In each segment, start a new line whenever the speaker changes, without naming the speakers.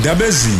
ndabezini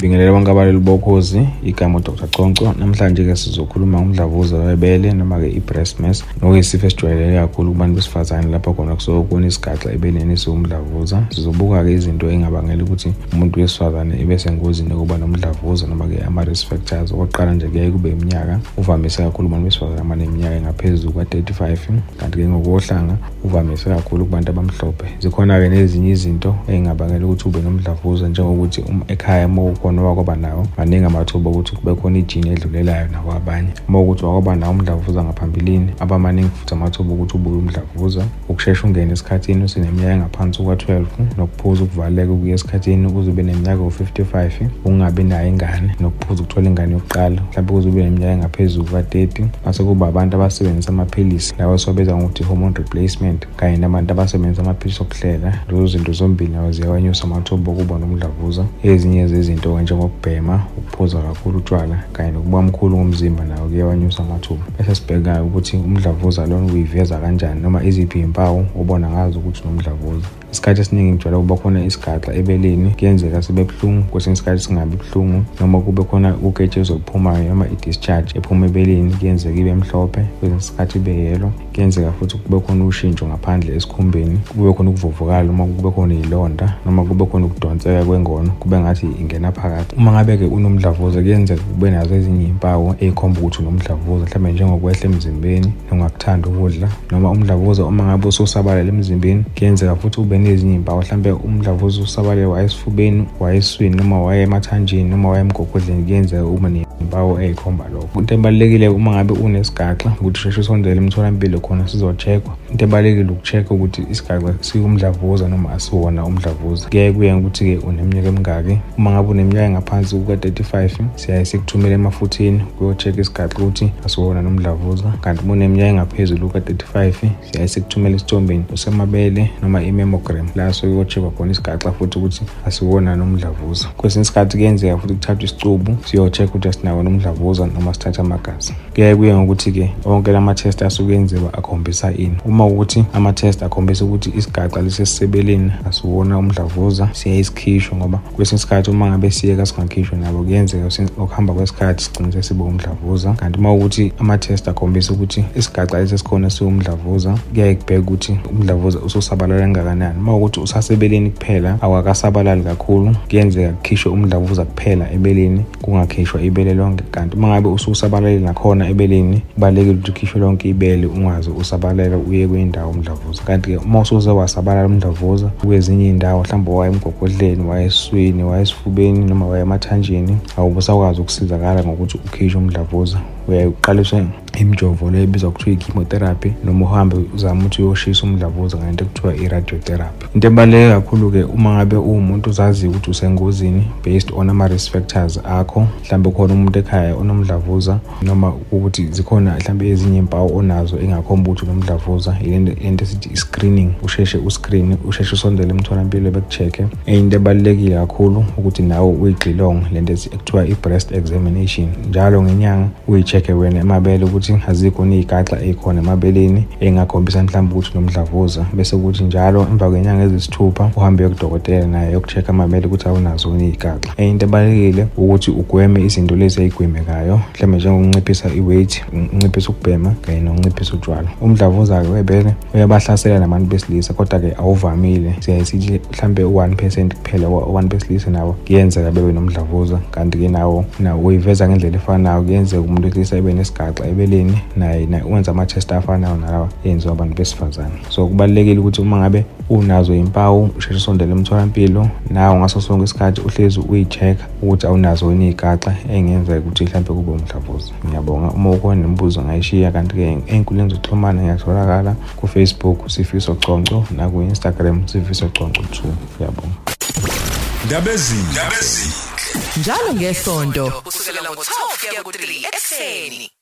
Bingelela bonke abaleli bokhozi igama uDr. Conco. Namhlanje ke sizokhuluma ngomdlavuza webele noma ke i-breast mass. Nokuyisifo esijwayeleke kakhulu kubantu besifazane lapho khona kusuke kuna isigaxa ebeleni esiwumdlavuza sizobuka ke izinto engabangela ukuthi umuntu wesifazane ebe sengozini yokuba nomdlavuza noma ke ama-risk factors. Okokuqala nje kuyaye kube iminyaka. Uvamise kakhulu kubantu besifazane abaneminyaka engaphezulu kwa-35 kanti-ke ngokohlanga uvamise kakhulu kubantu abamhlophe. Zikhona-ke nezinye izinto engabangela ukuthi ube nomdlavuza njengokuthi ekhaya uma khona wakwaba nawo maningi amathuba okuthi kube khona ijini edlulelayo nakwabanye uma ukuthi wakwaba nawo umdlavuza ngaphambilini abamaningi futhi amathuba ukuthi ubuye umdlavuza. Ukushesha ungene esikhathini useneminyaka engaphansi kuka-12 nokuphuza ukuvaleka ukuya esikhathini ukuze ube neminyaka u-55 ukungabi nayo ingane. Nokuphuza ukuthola ingane yokuqala mhlawumbe ukuze ube neminyaka engaphezulu kuka-30 mase kuba abantu abasebenzisa amaphilisi lawo siwabiza ngokuthi hormone replacement. Kanye nabantu abasebenzisa amaphilisi okuhlela. Lezo zinto zombili nawo ziyawanyusa amathuba okuba nomdlavuza. Ezinye zezinto njengokubhema ukuphuza kakhulu utshwala kanye nokuba mkhulu ngomzimba nawo kuyawanyusa amathuba bese sibheka ukuthi umdlavuza lona uyiveza kanjani noma iziphi iy'mpawu obona ngazo ukuthi unomdlavuza. Isikhathi esiningi ngijwayele ukuba khona isigaxa ebeleni kuyenzeka sibe buhlungu kwesinye isikhathi singabi buhlungu noma kube khona uketshezi oluphumayo noma i-discharge ephuma ebeleni kuyenzeka ibe mhlophe kwesinye isikhathi ibe yelo kuyenzeka futhi kube khona ushintsho ngaphandle esikhumbeni kube khona ukuvuvukala noma kube khona iy'londa noma kube khona ukudonseka kwengono kube ngathi ingena phakathi. Uma ngabe-ke unomdlavuza kuyenzeka kube nazo ezinye iy'mpawu ey'khomba ukuthi unomdlavuza mhlawumbe njengokwehla emzimbeni nongakuthanda ukudla noma umdlavuza uma ngabe ususabalala emzimbeni kuyenzeka futhi ube nezinye iy'mpawu. Mhlawumbe umdlavuza usabalale wayesifubeni wayeswini noma waye emathanjeni noma waye emgogodleni kuyenzeka uma nezimpawu ey'khomba lokho. Into ebalulekile uma ngabe unesigaxa ukuthi usheshe usondele emtholampilo khona sizo-check-wa into ebalulekile uku-check-a ukuthi isigaxa siwumdlavuza noma asiwona umdlavuza. Kuyaye kuye ukuthi-ke uneminyaka emingaki. Uma ngabe uneminyaka engaphansi kuka-35 siyaye sikuthumele emafutheni kuyo-check-a isigaxa ukuthi asiwona nomdlavuza. Kanti uma uneminyaka engaphezulu kuka-35 siyaye sikuthumele esithombeni usemabele noma i-mammogram. La sokuyo-check-wa khona isigaxa futhi ukuthi asiwona nomdlavuza. Kwesinye isikhathi kuyenzeka futhi kuthathwa isicubu siyo-check ukuthi asinawo nomdlavuza noma sithathe amagazi. Kuyaye kuye ngokuthi-ke onke lama-test asuke enziwa akhombisa ini. Uma ukuthi ama-test akhombisa ukuthi isigaxa lisesisebeleni asiwona umdlavuza siyaye sikhishwe ngoba kwesinye isikhathi uma ngabe siyeka singakhishwe nabo kuyenzeka ukuhamba kwesikhathi sigcine sesibe umdlavuza. Kanti uma ukuthi ama-test akhombisa ukuthi isigaxa lesi esikhona siwumdlavuza kuyaye kubheka ukuthi umdlavuza ususabalala kangakanani. Uma ukuthi usasebeleni kuphela awakasabalali kakhulu. Kuyenzeka kukhishwe umdlavuza kuphela ebeleni kungakhishwa ibele lonke kanti uma ngabe ususabalale nakhona ebeleni. Kubalulekile ukuthi ukhishwe lonke ibele ungaze usabalele uye kwindawo umdlavuza. Kanti-ke uma usuze wasabalala umdlavuza kwezinye iy'ndawo mhlawumbe waye emgogodleni waye esiswini waye esifubeni noma waye emathanjeni awubusakwazi ukusizakala ngokuthi ukhishwe umdlavuza. Uyaye uqaliswe imijovo le ebizwa kuthiwa i-chemotherapy noma uhambe uzame ukuthi uyoshisa umdlavuza ngento ekuthiwa i-radiotherapy. Into ebaluleke kakhulu-ke uma ngabe uwumuntu uzaziyo ukuthi usengozini based on ama-risk factors akho mhlawumbe khona umuntu ekhaya onomdlavuza noma ukuthi zikhona mhlawumbe ezinye impawu onazo engakhomba ukuthi unomdlavuza lento esithi i-screening. Usheshe uscreen usheshe usondele emtholampilo beku-check-e enye into ebalulekile kakhulu ukuthi nawe uyigxilonge lento ekuthiwa i-breast examination. Njalo ngenyanga uyi-check-e wena emabele ukuthi azikho ney'gaxa ey'khona emabeleni engakhombisa mhlawumbe ukuthi unomdlavuza. Bese kuthi njalo emva kwenyanga ezisithupha uhambe uyokudokotela naye yoku-check-a amabele ukuthi awunazo ney'gaxa enye into ebalulekile ukuthi ugweme izinto lezi ey'gwemekayo mhlawumbe njengokunciphisa i-weight unciphisa ukubhema kanye nokunciphisa utshwala. Umdlavuza-ke webele uyabahlasela nabantu besilisa kodwa-ke awuvamile. Siyaye sithi mhlawumbe u-one percent kuphela abantu besilisa nabo kuyenzeka bebe nomdlavuza. Kanti-ke nawo nawo uyiveza ngendlela efanayo kuyenzeka umuntu wesilisa ebe nesigaxa ebeleni naye wenza ama-test afanayo nalawa enziwa abantu besifazane. So kubalulekile ukuthi uma ngabe unazo impawu usheshe usondele emtholampilo nawe ngaso sonke isikhathi uhlezi uyi-check-a ukuthi awunazo yini iy'gaxa engenzeka ukuthi mhlawumbe kube umdlavuza. Ngiyabonga uma ukhona nemibuzo ngayishiya kanti-ke ey'nkundleni zokuxhumana ngiyatholakala kufacebook sifiso conco naku-instagram sifiso conco two. Ngiyabonga.
Ndabezini
njalo ngesonto kusukela ngo-12 kuya ku-3 ekuseni.